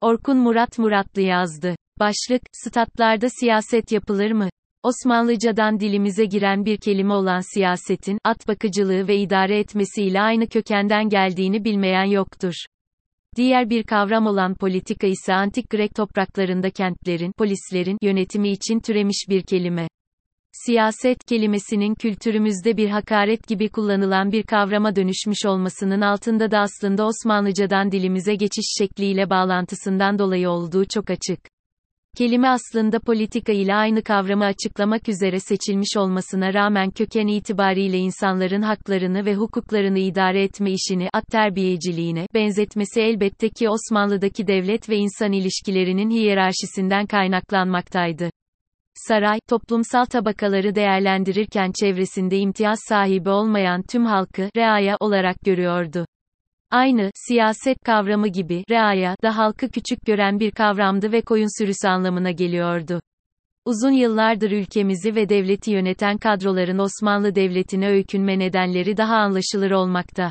Orkun Murat Muratlı yazdı. Başlık, statlarda siyaset yapılır mı? Osmanlıcadan dilimize giren bir kelime olan siyasetin, at bakıcılığı ve idare etmesiyle aynı kökenden geldiğini bilmeyen yoktur. Diğer bir kavram olan politika ise antik Grek topraklarında kentlerin, polislerin yönetimi için türemiş bir kelime. Siyaset kelimesinin kültürümüzde bir hakaret gibi kullanılan bir kavrama dönüşmüş olmasının altında da aslında Osmanlıcadan dilimize geçiş şekliyle bağlantısından dolayı olduğu çok açık. Kelime aslında politika ile aynı kavramı açıklamak üzere seçilmiş olmasına rağmen köken itibariyle insanların haklarını ve hukuklarını idare etme işini at terbiyeciliğine benzetmesi elbette ki Osmanlı'daki devlet ve insan ilişkilerinin hiyerarşisinden kaynaklanmaktaydı. Saray, toplumsal tabakaları değerlendirirken çevresinde imtiyaz sahibi olmayan tüm halkı, reaya olarak görüyordu. Aynı, siyaset kavramı gibi, reaya, da halkı küçük gören bir kavramdı ve koyun sürüsü anlamına geliyordu. Uzun yıllardır ülkemizi ve devleti yöneten kadroların Osmanlı Devleti'ne öykünme nedenleri daha anlaşılır olmakta.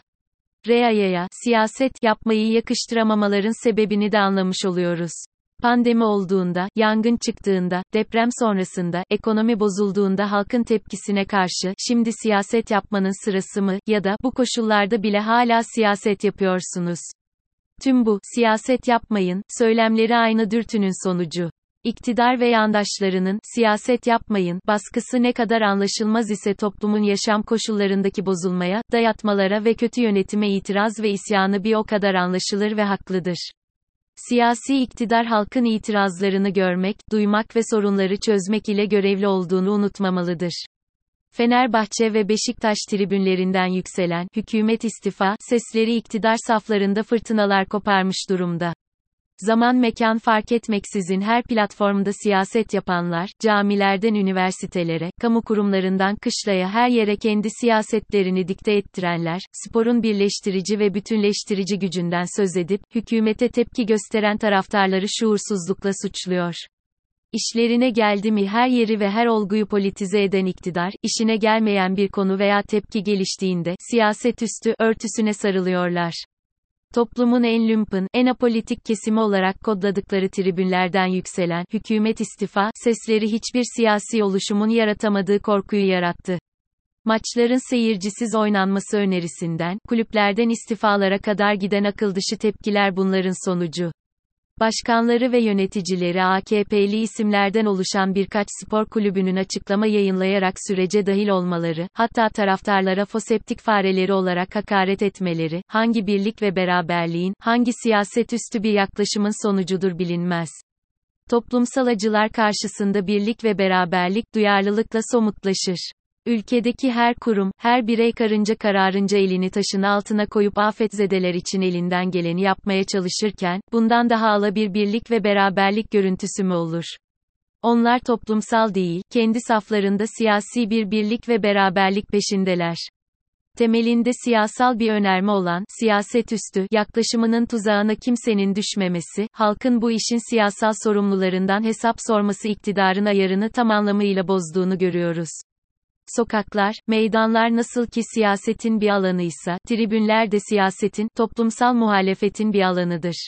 Reaya'ya, siyaset yapmayı yakıştıramamaların sebebini de anlamış oluyoruz. Pandemi olduğunda, yangın çıktığında, deprem sonrasında, ekonomi bozulduğunda halkın tepkisine karşı, şimdi siyaset yapmanın sırası mı, ya da, bu koşullarda bile hala siyaset yapıyorsunuz. Tüm bu, siyaset yapmayın, söylemleri aynı dürtünün sonucu. İktidar ve yandaşlarının, siyaset yapmayın, baskısı ne kadar anlaşılmaz ise toplumun yaşam koşullarındaki bozulmaya, dayatmalara ve kötü yönetime itiraz ve isyanı bir o kadar anlaşılır ve haklıdır. Siyasi iktidar halkın itirazlarını görmek, duymak ve sorunları çözmek ile görevli olduğunu unutmamalıdır. Fenerbahçe ve Beşiktaş tribünlerinden yükselen hükümet istifa sesleri iktidar saflarında fırtınalar koparmış durumda. Zaman mekan fark etmeksizin her platformda siyaset yapanlar, camilerden üniversitelere, kamu kurumlarından kışlaya her yere kendi siyasetlerini dikte ettirenler, sporun birleştirici ve bütünleştirici gücünden söz edip, hükümete tepki gösteren taraftarları şuursuzlukla suçluyor. İşlerine geldi mi her yeri ve her olguyu politize eden iktidar, işine gelmeyen bir konu veya tepki geliştiğinde, siyaset üstü örtüsüne sarılıyorlar toplumun en lümpen, en apolitik kesimi olarak kodladıkları tribünlerden yükselen, hükümet istifa, sesleri hiçbir siyasi oluşumun yaratamadığı korkuyu yarattı. Maçların seyircisiz oynanması önerisinden, kulüplerden istifalara kadar giden akıl dışı tepkiler bunların sonucu. Başkanları ve yöneticileri AKP'li isimlerden oluşan birkaç spor kulübünün açıklama yayınlayarak sürece dahil olmaları, hatta taraftarlara foseptik fareleri olarak hakaret etmeleri, hangi birlik ve beraberliğin, hangi siyaset üstü bir yaklaşımın sonucudur bilinmez. Toplumsal acılar karşısında birlik ve beraberlik duyarlılıkla somutlaşır. Ülkedeki her kurum, her birey karınca kararınca elini taşın altına koyup afetzedeler için elinden geleni yapmaya çalışırken, bundan daha ala bir birlik ve beraberlik görüntüsü mü olur? Onlar toplumsal değil, kendi saflarında siyasi bir birlik ve beraberlik peşindeler. Temelinde siyasal bir önerme olan, siyaset üstü, yaklaşımının tuzağına kimsenin düşmemesi, halkın bu işin siyasal sorumlularından hesap sorması iktidarın ayarını tam anlamıyla bozduğunu görüyoruz. Sokaklar, meydanlar nasıl ki siyasetin bir alanıysa, tribünler de siyasetin, toplumsal muhalefetin bir alanıdır.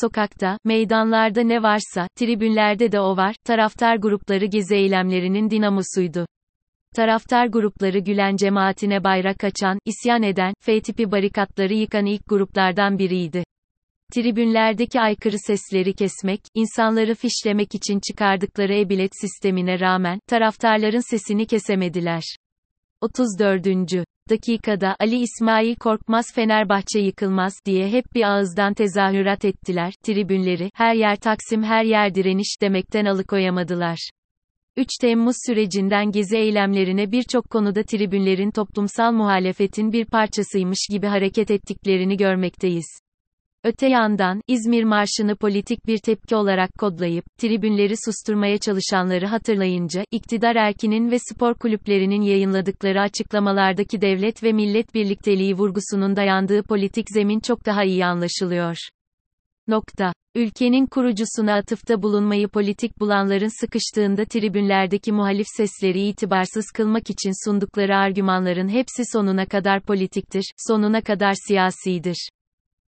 Sokakta, meydanlarda ne varsa, tribünlerde de o var, taraftar grupları gezi eylemlerinin dinamosuydu. Taraftar grupları Gülen cemaatine bayrak açan, isyan eden, F tipi barikatları yıkan ilk gruplardan biriydi. Tribünlerdeki aykırı sesleri kesmek, insanları fişlemek için çıkardıkları e-bilet sistemine rağmen, taraftarların sesini kesemediler. 34. dakikada Ali İsmail Korkmaz Fenerbahçe yıkılmaz diye hep bir ağızdan tezahürat ettiler. Tribünleri her yer Taksim her yer direniş demekten alıkoyamadılar. 3 Temmuz sürecinden gezi eylemlerine birçok konuda tribünlerin toplumsal muhalefetin bir parçasıymış gibi hareket ettiklerini görmekteyiz. Öte yandan, İzmir Marşı'nı politik bir tepki olarak kodlayıp, tribünleri susturmaya çalışanları hatırlayınca, iktidar erkinin ve spor kulüplerinin yayınladıkları açıklamalardaki devlet ve millet birlikteliği vurgusunun dayandığı politik zemin çok daha iyi anlaşılıyor. Nokta. Ülkenin kurucusuna atıfta bulunmayı politik bulanların sıkıştığında tribünlerdeki muhalif sesleri itibarsız kılmak için sundukları argümanların hepsi sonuna kadar politiktir, sonuna kadar siyasidir.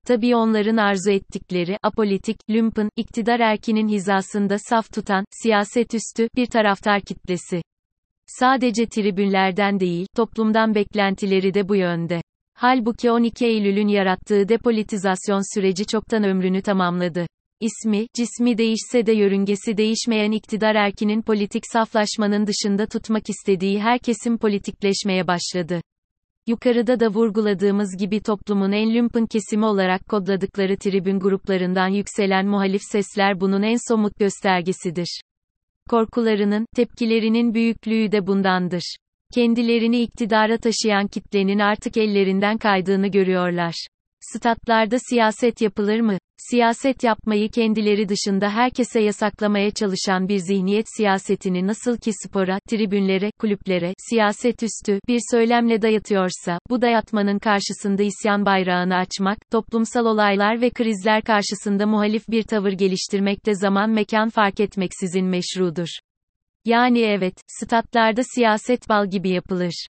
Tabii onların arzu ettikleri, apolitik, lümpen, iktidar erkinin hizasında saf tutan, siyaset üstü, bir taraftar kitlesi. Sadece tribünlerden değil, toplumdan beklentileri de bu yönde. Halbuki 12 Eylül'ün yarattığı depolitizasyon süreci çoktan ömrünü tamamladı. İsmi, cismi değişse de yörüngesi değişmeyen iktidar erkinin politik saflaşmanın dışında tutmak istediği her kesim politikleşmeye başladı. Yukarıda da vurguladığımız gibi toplumun en lümpen kesimi olarak kodladıkları tribün gruplarından yükselen muhalif sesler bunun en somut göstergesidir. Korkularının, tepkilerinin büyüklüğü de bundandır. Kendilerini iktidara taşıyan kitlenin artık ellerinden kaydığını görüyorlar. Statlarda siyaset yapılır mı? Siyaset yapmayı kendileri dışında herkese yasaklamaya çalışan bir zihniyet siyasetini nasıl ki spora, tribünlere, kulüplere, siyaset üstü bir söylemle dayatıyorsa, bu dayatmanın karşısında isyan bayrağını açmak, toplumsal olaylar ve krizler karşısında muhalif bir tavır geliştirmek de zaman mekan fark etmeksizin meşrudur. Yani evet, statlarda siyaset bal gibi yapılır.